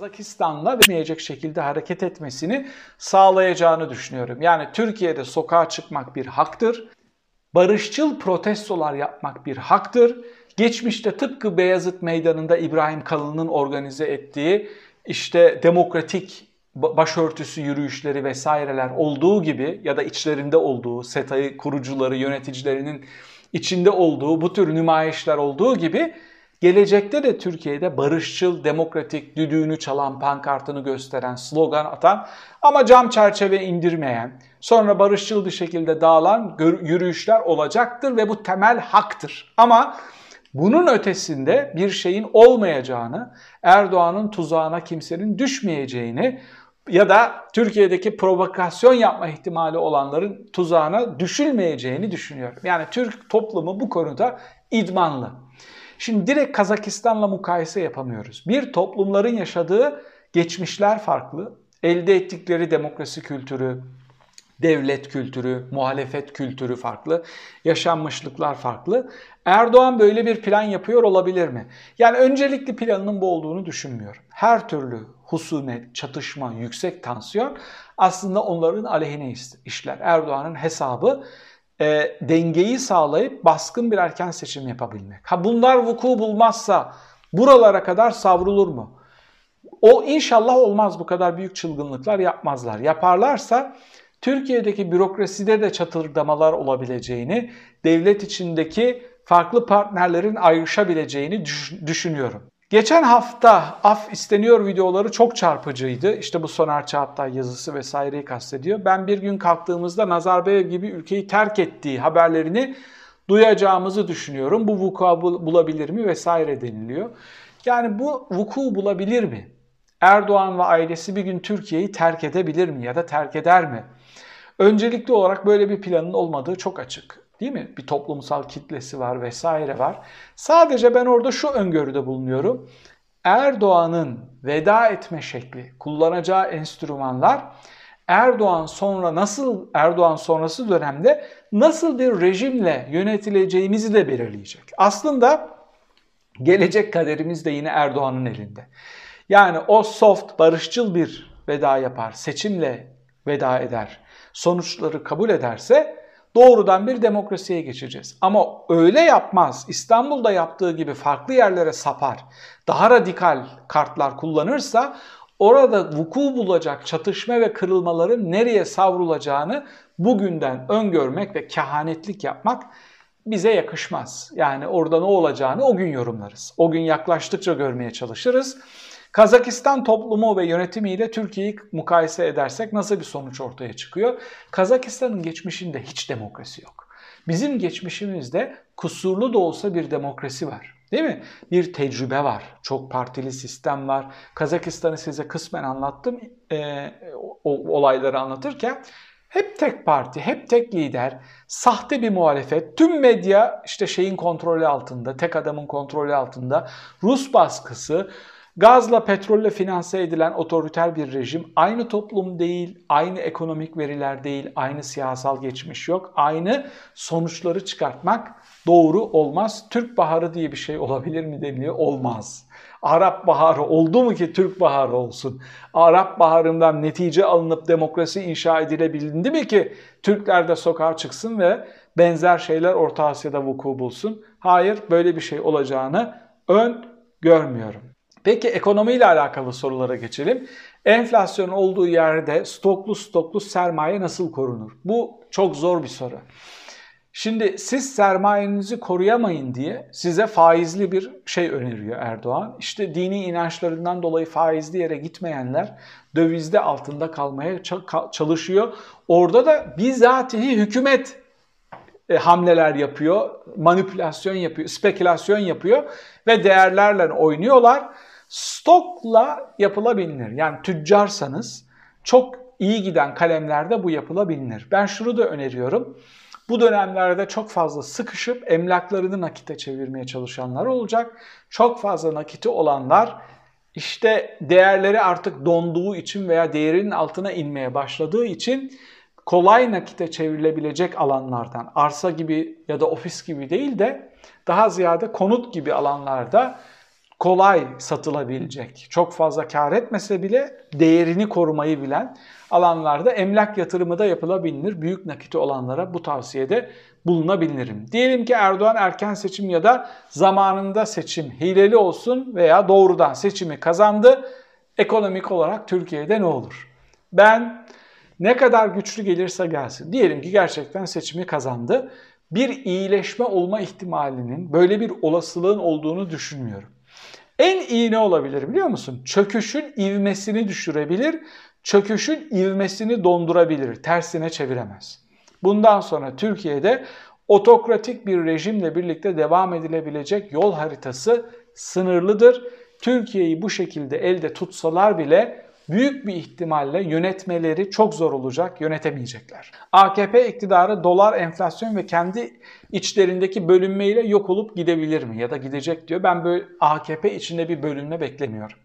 Kazakistan'la vermeyecek şekilde hareket etmesini sağlayacağını düşünüyorum. Yani Türkiye'de sokağa çıkmak bir haktır. Barışçıl protestolar yapmak bir haktır. Geçmişte tıpkı Beyazıt Meydanı'nda İbrahim Kalın'ın organize ettiği işte demokratik başörtüsü yürüyüşleri vesaireler olduğu gibi ya da içlerinde olduğu, SETA'yı kurucuları, yöneticilerinin içinde olduğu bu tür nümayişler olduğu gibi gelecekte de Türkiye'de barışçıl, demokratik, düdüğünü çalan, pankartını gösteren, slogan atan ama cam çerçeve indirmeyen, sonra barışçıl bir şekilde dağılan yürüyüşler olacaktır ve bu temel haktır. Ama bunun ötesinde bir şeyin olmayacağını, Erdoğan'ın tuzağına kimsenin düşmeyeceğini ya da Türkiye'deki provokasyon yapma ihtimali olanların tuzağına düşülmeyeceğini düşünüyorum. Yani Türk toplumu bu konuda idmanlı. Şimdi direkt Kazakistan'la mukayese yapamıyoruz. Bir toplumların yaşadığı geçmişler farklı. Elde ettikleri demokrasi kültürü, devlet kültürü, muhalefet kültürü farklı, yaşanmışlıklar farklı. Erdoğan böyle bir plan yapıyor olabilir mi? Yani öncelikli planının bu olduğunu düşünmüyorum. Her türlü husumet, çatışma, yüksek tansiyon aslında onların aleyhine işler. Erdoğan'ın hesabı e, dengeyi sağlayıp baskın bir erken seçim yapabilmek. Ha bunlar vuku bulmazsa buralara kadar savrulur mu? O inşallah olmaz bu kadar büyük çılgınlıklar yapmazlar. Yaparlarsa Türkiye'deki bürokraside de çatırdamalar olabileceğini, devlet içindeki farklı partnerlerin ayrışabileceğini düşünüyorum. Geçen hafta af isteniyor videoları çok çarpıcıydı. İşte bu Soner Çağatay yazısı vesaireyi kastediyor. Ben bir gün kalktığımızda Nazarbayev gibi ülkeyi terk ettiği haberlerini duyacağımızı düşünüyorum. Bu vuku bulabilir mi vesaire deniliyor. Yani bu vuku bulabilir mi? Erdoğan ve ailesi bir gün Türkiye'yi terk edebilir mi ya da terk eder mi? Öncelikli olarak böyle bir planın olmadığı çok açık. Değil mi? Bir toplumsal kitlesi var vesaire var. Sadece ben orada şu öngörüde bulunuyorum. Erdoğan'ın veda etme şekli, kullanacağı enstrümanlar Erdoğan sonra nasıl Erdoğan sonrası dönemde nasıl bir rejimle yönetileceğimizi de belirleyecek. Aslında gelecek kaderimiz de yine Erdoğan'ın elinde. Yani o soft, barışçıl bir veda yapar, seçimle veda eder, sonuçları kabul ederse doğrudan bir demokrasiye geçeceğiz. Ama öyle yapmaz. İstanbul'da yaptığı gibi farklı yerlere sapar. Daha radikal kartlar kullanırsa orada vuku bulacak çatışma ve kırılmaların nereye savrulacağını bugünden öngörmek ve kehanetlik yapmak bize yakışmaz. Yani orada ne olacağını o gün yorumlarız. O gün yaklaştıkça görmeye çalışırız. Kazakistan toplumu ve yönetimiyle Türkiye'yi mukayese edersek nasıl bir sonuç ortaya çıkıyor? Kazakistan'ın geçmişinde hiç demokrasi yok. Bizim geçmişimizde kusurlu da olsa bir demokrasi var. Değil mi? Bir tecrübe var. Çok partili sistem var. Kazakistan'ı size kısmen anlattım e, o, olayları anlatırken. Hep tek parti, hep tek lider, sahte bir muhalefet, tüm medya işte şeyin kontrolü altında, tek adamın kontrolü altında, Rus baskısı, Gazla, petrolle finanse edilen otoriter bir rejim aynı toplum değil, aynı ekonomik veriler değil, aynı siyasal geçmiş yok. Aynı sonuçları çıkartmak doğru olmaz. Türk Baharı diye bir şey olabilir mi deniliyor? Olmaz. Arap Baharı oldu mu ki Türk Baharı olsun? Arap Baharı'ndan netice alınıp demokrasi inşa edilebildi mi ki Türkler de sokağa çıksın ve benzer şeyler Orta Asya'da vuku bulsun? Hayır, böyle bir şey olacağını ön görmüyorum. Peki ekonomiyle alakalı sorulara geçelim. Enflasyon olduğu yerde stoklu stoklu sermaye nasıl korunur? Bu çok zor bir soru. Şimdi siz sermayenizi koruyamayın diye size faizli bir şey öneriyor Erdoğan. İşte dini inançlarından dolayı faizli yere gitmeyenler dövizde altında kalmaya çalışıyor. Orada da bizatihi hükümet e, hamleler yapıyor, manipülasyon yapıyor, spekülasyon yapıyor ve değerlerle oynuyorlar. Stokla yapılabilir. Yani tüccarsanız çok iyi giden kalemlerde bu yapılabilir. Ben şunu da öneriyorum. Bu dönemlerde çok fazla sıkışıp emlaklarını nakite çevirmeye çalışanlar olacak. Çok fazla nakiti olanlar işte değerleri artık donduğu için veya değerinin altına inmeye başladığı için kolay nakite çevrilebilecek alanlardan arsa gibi ya da ofis gibi değil de daha ziyade konut gibi alanlarda kolay satılabilecek, çok fazla kar etmese bile değerini korumayı bilen alanlarda emlak yatırımı da yapılabilir. Büyük nakiti olanlara bu tavsiyede bulunabilirim. Diyelim ki Erdoğan erken seçim ya da zamanında seçim hileli olsun veya doğrudan seçimi kazandı. Ekonomik olarak Türkiye'de ne olur? Ben ne kadar güçlü gelirse gelsin. Diyelim ki gerçekten seçimi kazandı. Bir iyileşme olma ihtimalinin, böyle bir olasılığın olduğunu düşünmüyorum. En iyi ne olabilir biliyor musun? Çöküşün ivmesini düşürebilir, çöküşün ivmesini dondurabilir, tersine çeviremez. Bundan sonra Türkiye'de otokratik bir rejimle birlikte devam edilebilecek yol haritası sınırlıdır. Türkiye'yi bu şekilde elde tutsalar bile büyük bir ihtimalle yönetmeleri çok zor olacak, yönetemeyecekler. AKP iktidarı dolar, enflasyon ve kendi içlerindeki bölünmeyle yok olup gidebilir mi ya da gidecek diyor. Ben böyle AKP içinde bir bölünme beklemiyorum.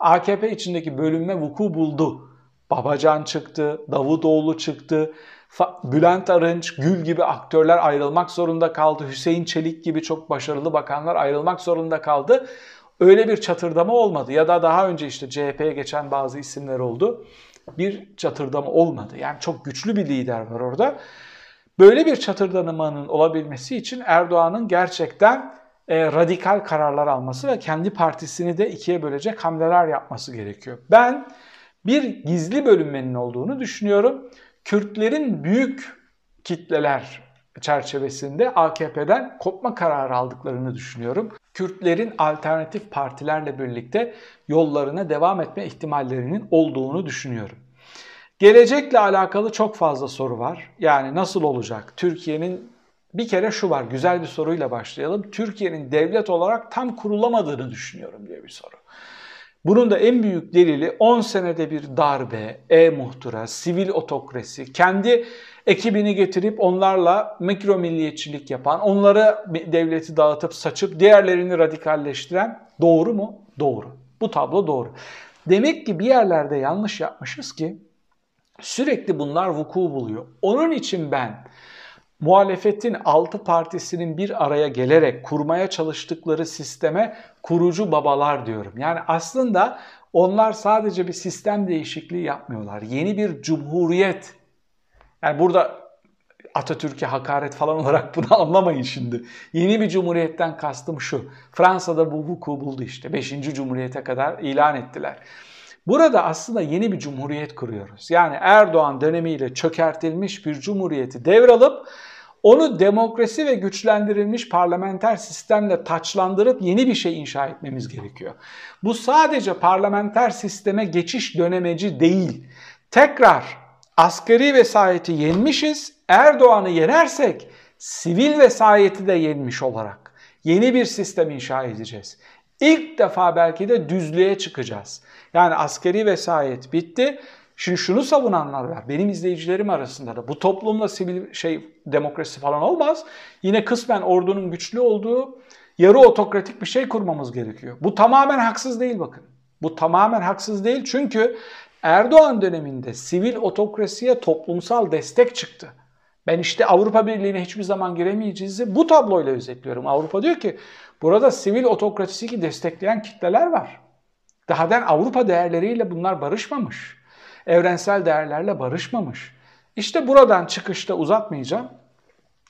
AKP içindeki bölünme vuku buldu. Babacan çıktı, Davutoğlu çıktı, Bülent Arınç, Gül gibi aktörler ayrılmak zorunda kaldı. Hüseyin Çelik gibi çok başarılı bakanlar ayrılmak zorunda kaldı. Öyle bir çatırdama olmadı ya da daha önce işte CHP'ye geçen bazı isimler oldu. Bir çatırdama olmadı. Yani çok güçlü bir lider var orada. Böyle bir çatırdamanın olabilmesi için Erdoğan'ın gerçekten e, radikal kararlar alması ve kendi partisini de ikiye bölecek hamleler yapması gerekiyor. Ben bir gizli bölünmenin olduğunu düşünüyorum. Kürtlerin büyük kitleler çerçevesinde AKP'den kopma kararı aldıklarını düşünüyorum. Kürtlerin alternatif partilerle birlikte yollarına devam etme ihtimallerinin olduğunu düşünüyorum. Gelecekle alakalı çok fazla soru var. Yani nasıl olacak? Türkiye'nin bir kere şu var, güzel bir soruyla başlayalım. Türkiye'nin devlet olarak tam kurulamadığını düşünüyorum diye bir soru. Bunun da en büyük delili 10 senede bir darbe, e-muhtıra, sivil otokrasi, kendi ekibini getirip onlarla mikro milliyetçilik yapan, onları devleti dağıtıp saçıp diğerlerini radikalleştiren doğru mu? Doğru. Bu tablo doğru. Demek ki bir yerlerde yanlış yapmışız ki sürekli bunlar vuku buluyor. Onun için ben muhalefetin altı partisinin bir araya gelerek kurmaya çalıştıkları sisteme kurucu babalar diyorum. Yani aslında onlar sadece bir sistem değişikliği yapmıyorlar. Yeni bir cumhuriyet. Yani burada Atatürk'e hakaret falan olarak bunu anlamayın şimdi. Yeni bir cumhuriyetten kastım şu. Fransa'da bu vuku buldu işte. Beşinci cumhuriyete kadar ilan ettiler. Burada aslında yeni bir cumhuriyet kuruyoruz. Yani Erdoğan dönemiyle çökertilmiş bir cumhuriyeti devralıp onu demokrasi ve güçlendirilmiş parlamenter sistemle taçlandırıp yeni bir şey inşa etmemiz gerekiyor. Bu sadece parlamenter sisteme geçiş dönemeci değil. Tekrar askeri vesayeti yenmişiz. Erdoğan'ı yenersek sivil vesayeti de yenmiş olarak yeni bir sistem inşa edeceğiz. İlk defa belki de düzlüğe çıkacağız. Yani askeri vesayet bitti. Şimdi şunu savunanlar var. Benim izleyicilerim arasında da bu toplumla sivil şey demokrasi falan olmaz. Yine kısmen ordunun güçlü olduğu yarı otokratik bir şey kurmamız gerekiyor. Bu tamamen haksız değil bakın. Bu tamamen haksız değil çünkü Erdoğan döneminde sivil otokrasiye toplumsal destek çıktı. Ben işte Avrupa Birliği'ne hiçbir zaman giremeyeceğizi bu tabloyla özetliyorum. Avrupa diyor ki burada sivil otokrasiyi destekleyen kitleler var. Dahaden Avrupa değerleriyle bunlar barışmamış evrensel değerlerle barışmamış. İşte buradan çıkışta uzatmayacağım.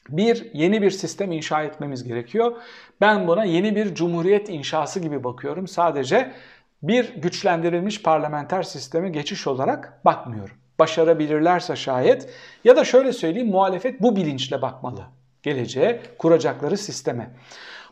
Bir, yeni bir sistem inşa etmemiz gerekiyor. Ben buna yeni bir cumhuriyet inşası gibi bakıyorum. Sadece bir güçlendirilmiş parlamenter sisteme geçiş olarak bakmıyorum. Başarabilirlerse şayet ya da şöyle söyleyeyim muhalefet bu bilinçle bakmalı geleceğe kuracakları sisteme.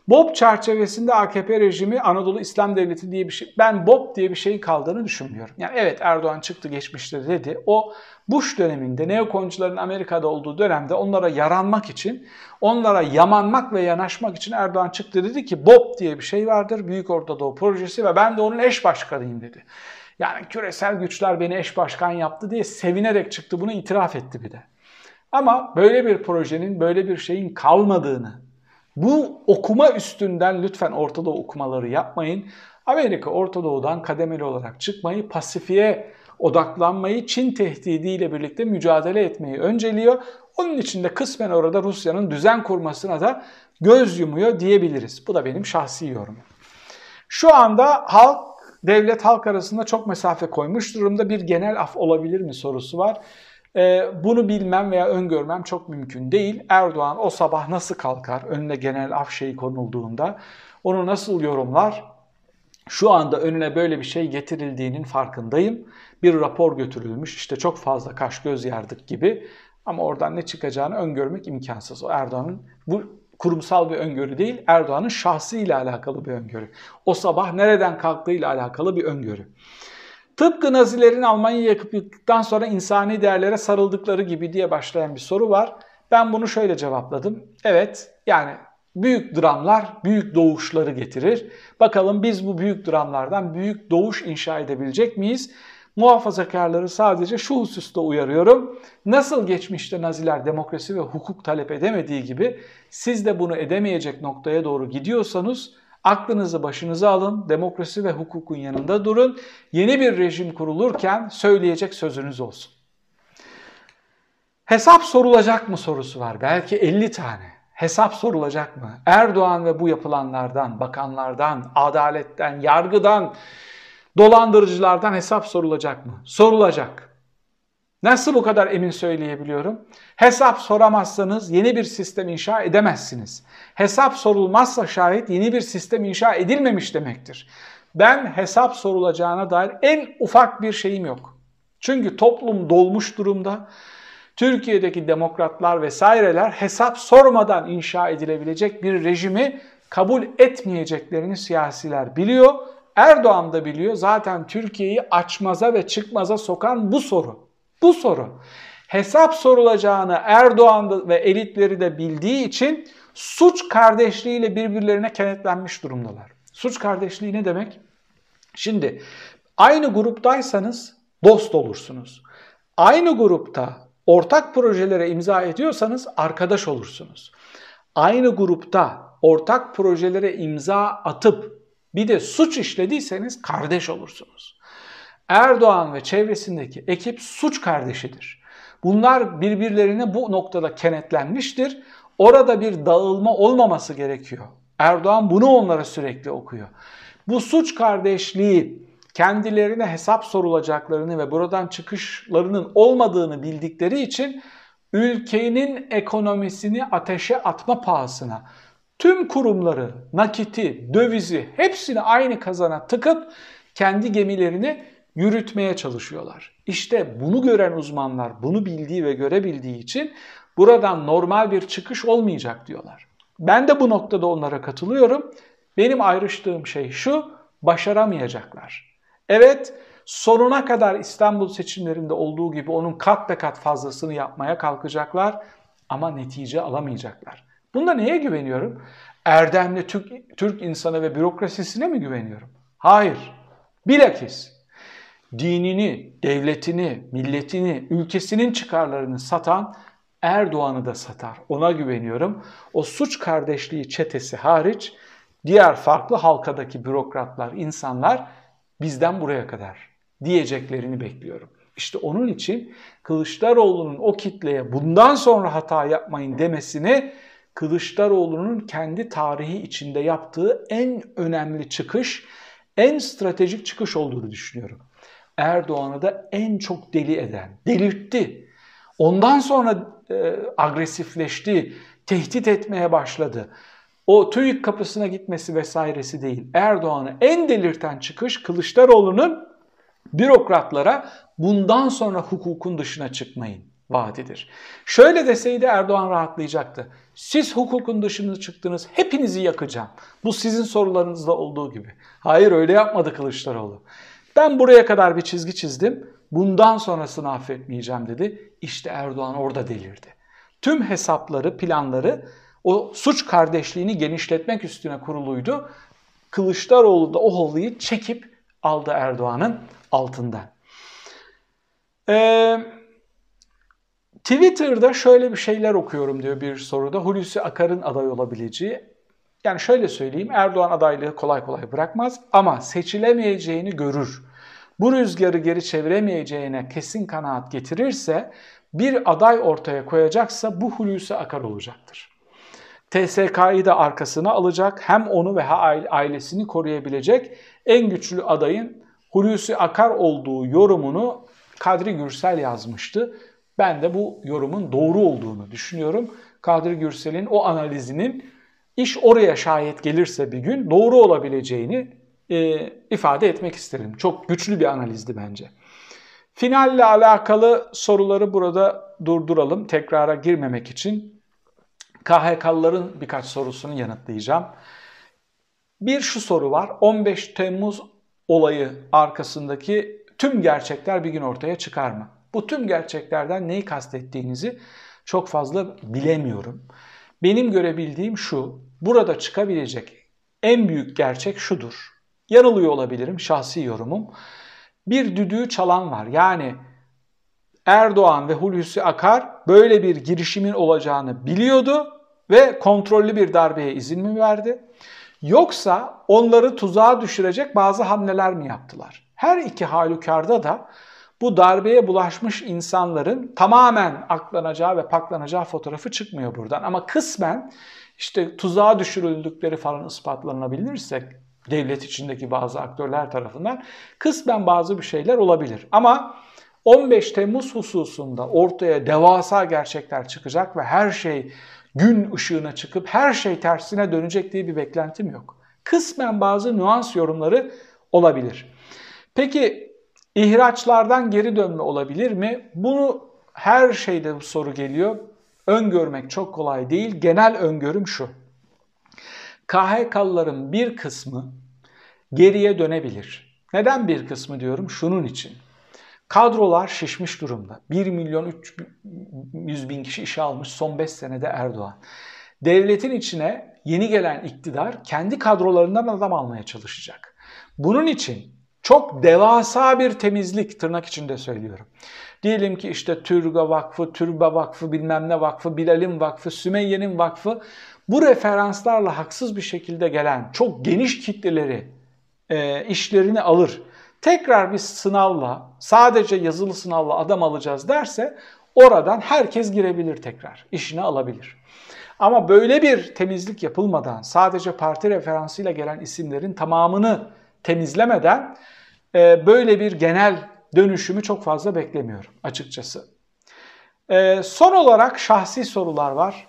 BOP çerçevesinde AKP rejimi Anadolu İslam Devleti diye bir şey, ben BOP diye bir şeyin kaldığını düşünmüyorum. Yani evet Erdoğan çıktı geçmişte dedi. O Bush döneminde neokoncuların Amerika'da olduğu dönemde onlara yaranmak için, onlara yamanmak ve yanaşmak için Erdoğan çıktı dedi ki BOP diye bir şey vardır. Büyük Orta Doğu Projesi ve ben de onun eş başkanıyım dedi. Yani küresel güçler beni eş başkan yaptı diye sevinerek çıktı bunu itiraf etti bir de. Ama böyle bir projenin, böyle bir şeyin kalmadığını, bu okuma üstünden lütfen Orta Doğu okumaları yapmayın. Amerika Orta Doğu'dan kademeli olarak çıkmayı, Pasifik'e odaklanmayı, Çin tehdidiyle birlikte mücadele etmeyi önceliyor. Onun için de kısmen orada Rusya'nın düzen kurmasına da göz yumuyor diyebiliriz. Bu da benim şahsi yorumum. Şu anda halk, devlet halk arasında çok mesafe koymuş durumda bir genel af olabilir mi sorusu var. Ee, bunu bilmem veya öngörmem çok mümkün değil. Erdoğan o sabah nasıl kalkar önüne genel af şeyi konulduğunda onu nasıl yorumlar? Şu anda önüne böyle bir şey getirildiğinin farkındayım. Bir rapor götürülmüş işte çok fazla kaş göz yardık gibi ama oradan ne çıkacağını öngörmek imkansız. O Erdoğan'ın bu kurumsal bir öngörü değil, Erdoğan'ın şahsıyla alakalı bir öngörü. O sabah nereden kalktığıyla alakalı bir öngörü. Tıpkı Nazilerin Almanya'yı yakıp yıktıktan sonra insani değerlere sarıldıkları gibi diye başlayan bir soru var. Ben bunu şöyle cevapladım. Evet yani büyük dramlar büyük doğuşları getirir. Bakalım biz bu büyük dramlardan büyük doğuş inşa edebilecek miyiz? Muhafazakarları sadece şu hususta uyarıyorum. Nasıl geçmişte Naziler demokrasi ve hukuk talep edemediği gibi siz de bunu edemeyecek noktaya doğru gidiyorsanız aklınızı başınıza alın, demokrasi ve hukukun yanında durun. Yeni bir rejim kurulurken söyleyecek sözünüz olsun. Hesap sorulacak mı sorusu var. Belki 50 tane. Hesap sorulacak mı? Erdoğan ve bu yapılanlardan, bakanlardan, adaletten, yargıdan, dolandırıcılardan hesap sorulacak mı? Sorulacak. Nasıl bu kadar emin söyleyebiliyorum? Hesap soramazsanız yeni bir sistem inşa edemezsiniz. Hesap sorulmazsa şayet yeni bir sistem inşa edilmemiş demektir. Ben hesap sorulacağına dair en ufak bir şeyim yok. Çünkü toplum dolmuş durumda. Türkiye'deki demokratlar vesaireler hesap sormadan inşa edilebilecek bir rejimi kabul etmeyeceklerini siyasiler biliyor. Erdoğan da biliyor. Zaten Türkiye'yi açmaza ve çıkmaza sokan bu soru. Bu soru. Hesap sorulacağını Erdoğan ve elitleri de bildiği için suç kardeşliğiyle birbirlerine kenetlenmiş durumdalar. Suç kardeşliği ne demek? Şimdi aynı gruptaysanız dost olursunuz. Aynı grupta ortak projelere imza ediyorsanız arkadaş olursunuz. Aynı grupta ortak projelere imza atıp bir de suç işlediyseniz kardeş olursunuz. Erdoğan ve çevresindeki ekip suç kardeşidir. Bunlar birbirlerine bu noktada kenetlenmiştir. Orada bir dağılma olmaması gerekiyor. Erdoğan bunu onlara sürekli okuyor. Bu suç kardeşliği kendilerine hesap sorulacaklarını ve buradan çıkışlarının olmadığını bildikleri için ülkenin ekonomisini ateşe atma pahasına tüm kurumları, nakiti, dövizi hepsini aynı kazana tıkıp kendi gemilerini yürütmeye çalışıyorlar. İşte bunu gören uzmanlar bunu bildiği ve görebildiği için buradan normal bir çıkış olmayacak diyorlar. Ben de bu noktada onlara katılıyorum. Benim ayrıştığım şey şu, başaramayacaklar. Evet, sonuna kadar İstanbul seçimlerinde olduğu gibi onun kat be kat fazlasını yapmaya kalkacaklar ama netice alamayacaklar. Bunda neye güveniyorum? Erdemli Türk, Türk insanı ve bürokrasisine mi güveniyorum? Hayır. Bilakis dinini, devletini, milletini, ülkesinin çıkarlarını satan Erdoğan'ı da satar. Ona güveniyorum. O suç kardeşliği çetesi hariç diğer farklı halkadaki bürokratlar, insanlar bizden buraya kadar diyeceklerini bekliyorum. İşte onun için Kılıçdaroğlu'nun o kitleye bundan sonra hata yapmayın demesini Kılıçdaroğlu'nun kendi tarihi içinde yaptığı en önemli çıkış, en stratejik çıkış olduğunu düşünüyorum. Erdoğan'ı da en çok deli eden, delirtti. Ondan sonra e, agresifleşti, tehdit etmeye başladı o TÜİK kapısına gitmesi vesairesi değil. Erdoğan'ı en delirten çıkış Kılıçdaroğlu'nun bürokratlara bundan sonra hukukun dışına çıkmayın vaadidir. Şöyle deseydi Erdoğan rahatlayacaktı. Siz hukukun dışına çıktınız, hepinizi yakacağım. Bu sizin sorularınızda olduğu gibi. Hayır öyle yapmadı Kılıçdaroğlu. Ben buraya kadar bir çizgi çizdim. Bundan sonrasını affetmeyeceğim dedi. İşte Erdoğan orada delirdi. Tüm hesapları, planları o suç kardeşliğini genişletmek üstüne kuruluydu. Kılıçdaroğlu da o halıyı çekip aldı Erdoğan'ın altından. Ee, Twitter'da şöyle bir şeyler okuyorum diyor bir soruda. Hulusi Akar'ın aday olabileceği. Yani şöyle söyleyeyim Erdoğan adaylığı kolay kolay bırakmaz ama seçilemeyeceğini görür. Bu rüzgarı geri çeviremeyeceğine kesin kanaat getirirse bir aday ortaya koyacaksa bu Hulusi Akar olacaktır. TSK'yı da arkasına alacak. Hem onu ve ailesini koruyabilecek en güçlü adayın Hulusi Akar olduğu yorumunu Kadri Gürsel yazmıştı. Ben de bu yorumun doğru olduğunu düşünüyorum. Kadri Gürsel'in o analizinin iş oraya şayet gelirse bir gün doğru olabileceğini e, ifade etmek isterim. Çok güçlü bir analizdi bence. Finalle alakalı soruları burada durduralım. Tekrara girmemek için KHK'lıların birkaç sorusunu yanıtlayacağım. Bir şu soru var. 15 Temmuz olayı arkasındaki tüm gerçekler bir gün ortaya çıkar mı? Bu tüm gerçeklerden neyi kastettiğinizi çok fazla bilemiyorum. Benim görebildiğim şu, burada çıkabilecek en büyük gerçek şudur. Yanılıyor olabilirim, şahsi yorumum. Bir düdüğü çalan var. Yani Erdoğan ve Hulusi Akar böyle bir girişimin olacağını biliyordu ve kontrollü bir darbeye izin mi verdi? Yoksa onları tuzağa düşürecek bazı hamleler mi yaptılar? Her iki halükarda da bu darbeye bulaşmış insanların tamamen aklanacağı ve paklanacağı fotoğrafı çıkmıyor buradan. Ama kısmen işte tuzağa düşürüldükleri falan ispatlanabilirsek devlet içindeki bazı aktörler tarafından kısmen bazı bir şeyler olabilir. Ama 15 Temmuz hususunda ortaya devasa gerçekler çıkacak ve her şey gün ışığına çıkıp her şey tersine dönecek diye bir beklentim yok. Kısmen bazı nüans yorumları olabilir. Peki ihraçlardan geri dönme olabilir mi? Bunu her şeyde bu soru geliyor. Öngörmek çok kolay değil. Genel öngörüm şu. KHK'lıların bir kısmı geriye dönebilir. Neden bir kısmı diyorum? Şunun için. Kadrolar şişmiş durumda. 1 milyon 300 bin kişi işe almış son 5 senede Erdoğan. Devletin içine yeni gelen iktidar kendi kadrolarından adam almaya çalışacak. Bunun için çok devasa bir temizlik tırnak içinde söylüyorum. Diyelim ki işte Türga Vakfı, Türba Vakfı, bilmem ne vakfı, Bilal'in vakfı, Sümeyye'nin vakfı bu referanslarla haksız bir şekilde gelen çok geniş kitleleri e, işlerini alır. Tekrar bir sınavla, sadece yazılı sınavla adam alacağız derse oradan herkes girebilir tekrar, işini alabilir. Ama böyle bir temizlik yapılmadan sadece parti referansıyla gelen isimlerin tamamını temizlemeden e, böyle bir genel dönüşümü çok fazla beklemiyorum açıkçası. E, son olarak şahsi sorular var.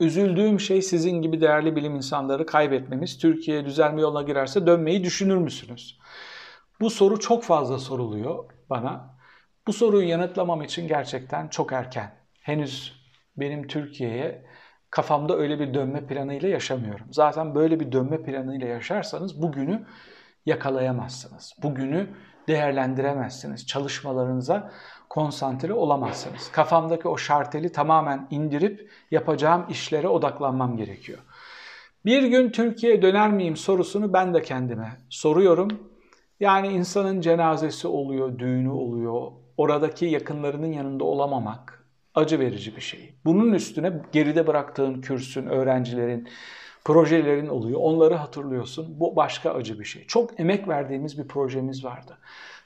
Üzüldüğüm şey sizin gibi değerli bilim insanları kaybetmemiz. Türkiye düzelme yoluna girerse dönmeyi düşünür müsünüz? Bu soru çok fazla soruluyor bana. Bu soruyu yanıtlamam için gerçekten çok erken. Henüz benim Türkiye'ye kafamda öyle bir dönme planıyla yaşamıyorum. Zaten böyle bir dönme planıyla yaşarsanız bugünü yakalayamazsınız. Bugünü değerlendiremezsiniz. Çalışmalarınıza konsantre olamazsınız. Kafamdaki o şarteli tamamen indirip yapacağım işlere odaklanmam gerekiyor. Bir gün Türkiye'ye döner miyim sorusunu ben de kendime soruyorum. Yani insanın cenazesi oluyor, düğünü oluyor. Oradaki yakınlarının yanında olamamak acı verici bir şey. Bunun üstüne geride bıraktığın kürsün, öğrencilerin, projelerin oluyor. Onları hatırlıyorsun. Bu başka acı bir şey. Çok emek verdiğimiz bir projemiz vardı.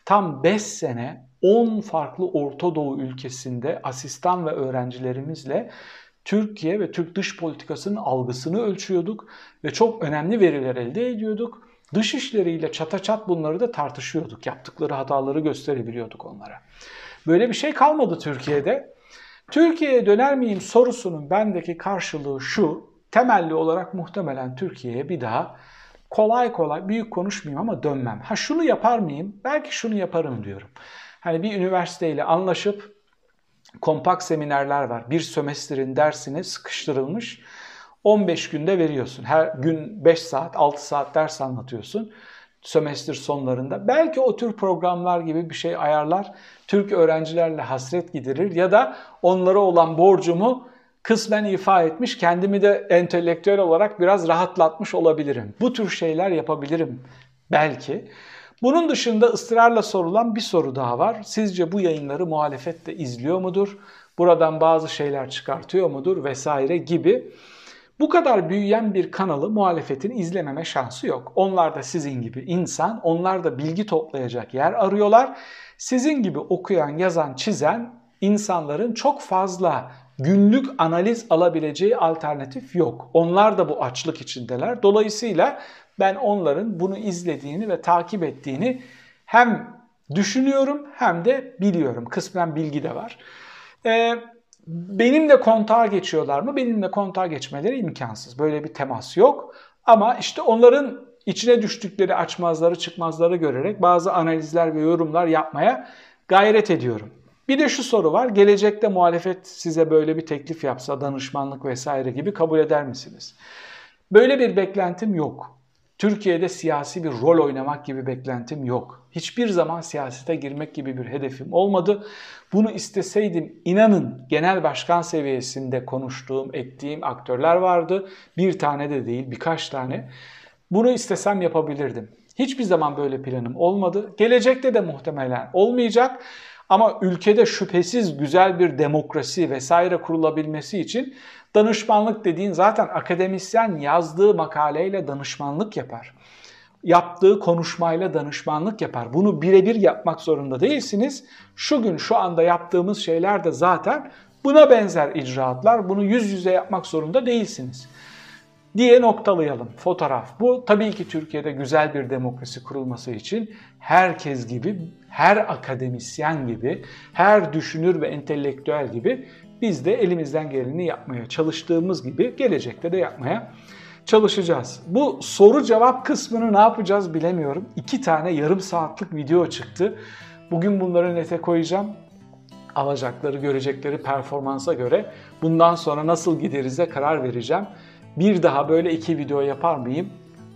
Tam 5 sene 10 farklı Orta Doğu ülkesinde asistan ve öğrencilerimizle Türkiye ve Türk dış politikasının algısını ölçüyorduk ve çok önemli veriler elde ediyorduk. Dış işleriyle çata çat bunları da tartışıyorduk. Yaptıkları hataları gösterebiliyorduk onlara. Böyle bir şey kalmadı Türkiye'de. Türkiye'ye döner miyim sorusunun bendeki karşılığı şu temelli olarak muhtemelen Türkiye'ye bir daha kolay kolay büyük konuşmayayım ama dönmem. Ha şunu yapar mıyım? Belki şunu yaparım diyorum. Hani bir üniversiteyle anlaşıp kompakt seminerler var. Bir sömestrin dersine sıkıştırılmış. 15 günde veriyorsun. Her gün 5 saat, 6 saat ders anlatıyorsun sömestr sonlarında. Belki o tür programlar gibi bir şey ayarlar. Türk öğrencilerle hasret giderir ya da onlara olan borcumu kısmen ifa etmiş, kendimi de entelektüel olarak biraz rahatlatmış olabilirim. Bu tür şeyler yapabilirim belki. Bunun dışında ısrarla sorulan bir soru daha var. Sizce bu yayınları muhalefet de izliyor mudur? Buradan bazı şeyler çıkartıyor mudur vesaire gibi. Bu kadar büyüyen bir kanalı muhalefetin izlememe şansı yok. Onlar da sizin gibi insan, onlar da bilgi toplayacak yer arıyorlar. Sizin gibi okuyan, yazan, çizen insanların çok fazla günlük analiz alabileceği alternatif yok. Onlar da bu açlık içindeler. Dolayısıyla ben onların bunu izlediğini ve takip ettiğini hem düşünüyorum hem de biliyorum. Kısmen bilgi de var. Ee, benimle kontağa geçiyorlar mı? Benimle kontağa geçmeleri imkansız. Böyle bir temas yok. Ama işte onların içine düştükleri açmazları çıkmazları görerek bazı analizler ve yorumlar yapmaya gayret ediyorum. Bir de şu soru var. Gelecekte muhalefet size böyle bir teklif yapsa, danışmanlık vesaire gibi kabul eder misiniz? Böyle bir beklentim yok. Türkiye'de siyasi bir rol oynamak gibi beklentim yok. Hiçbir zaman siyasete girmek gibi bir hedefim olmadı. Bunu isteseydim inanın genel başkan seviyesinde konuştuğum, ettiğim aktörler vardı. Bir tane de değil birkaç tane. Bunu istesem yapabilirdim. Hiçbir zaman böyle planım olmadı. Gelecekte de muhtemelen olmayacak. Ama ülkede şüphesiz güzel bir demokrasi vesaire kurulabilmesi için danışmanlık dediğin zaten akademisyen yazdığı makaleyle danışmanlık yapar. Yaptığı konuşmayla danışmanlık yapar. Bunu birebir yapmak zorunda değilsiniz. Şu gün şu anda yaptığımız şeyler de zaten buna benzer icraatlar. Bunu yüz yüze yapmak zorunda değilsiniz diye noktalayalım. Fotoğraf. Bu tabii ki Türkiye'de güzel bir demokrasi kurulması için herkes gibi, her akademisyen gibi, her düşünür ve entelektüel gibi biz de elimizden geleni yapmaya çalıştığımız gibi gelecekte de yapmaya çalışacağız. Bu soru cevap kısmını ne yapacağız bilemiyorum. İki tane yarım saatlik video çıktı. Bugün bunları nete koyacağım. Alacakları, görecekleri performansa göre bundan sonra nasıl giderize karar vereceğim. Bir daha böyle iki video yapar mıyım?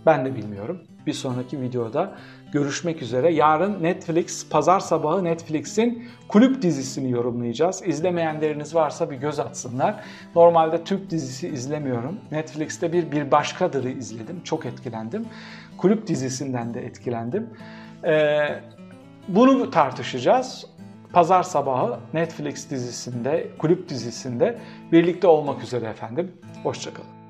Ben de bilmiyorum. Bir sonraki videoda görüşmek üzere. Yarın Netflix, pazar sabahı Netflix'in kulüp dizisini yorumlayacağız. İzlemeyenleriniz varsa bir göz atsınlar. Normalde Türk dizisi izlemiyorum. Netflix'te bir Bir Başkadır'ı izledim. Çok etkilendim. Kulüp dizisinden de etkilendim. Ee, bunu tartışacağız. Pazar sabahı Netflix dizisinde, kulüp dizisinde birlikte olmak üzere efendim. Hoşçakalın.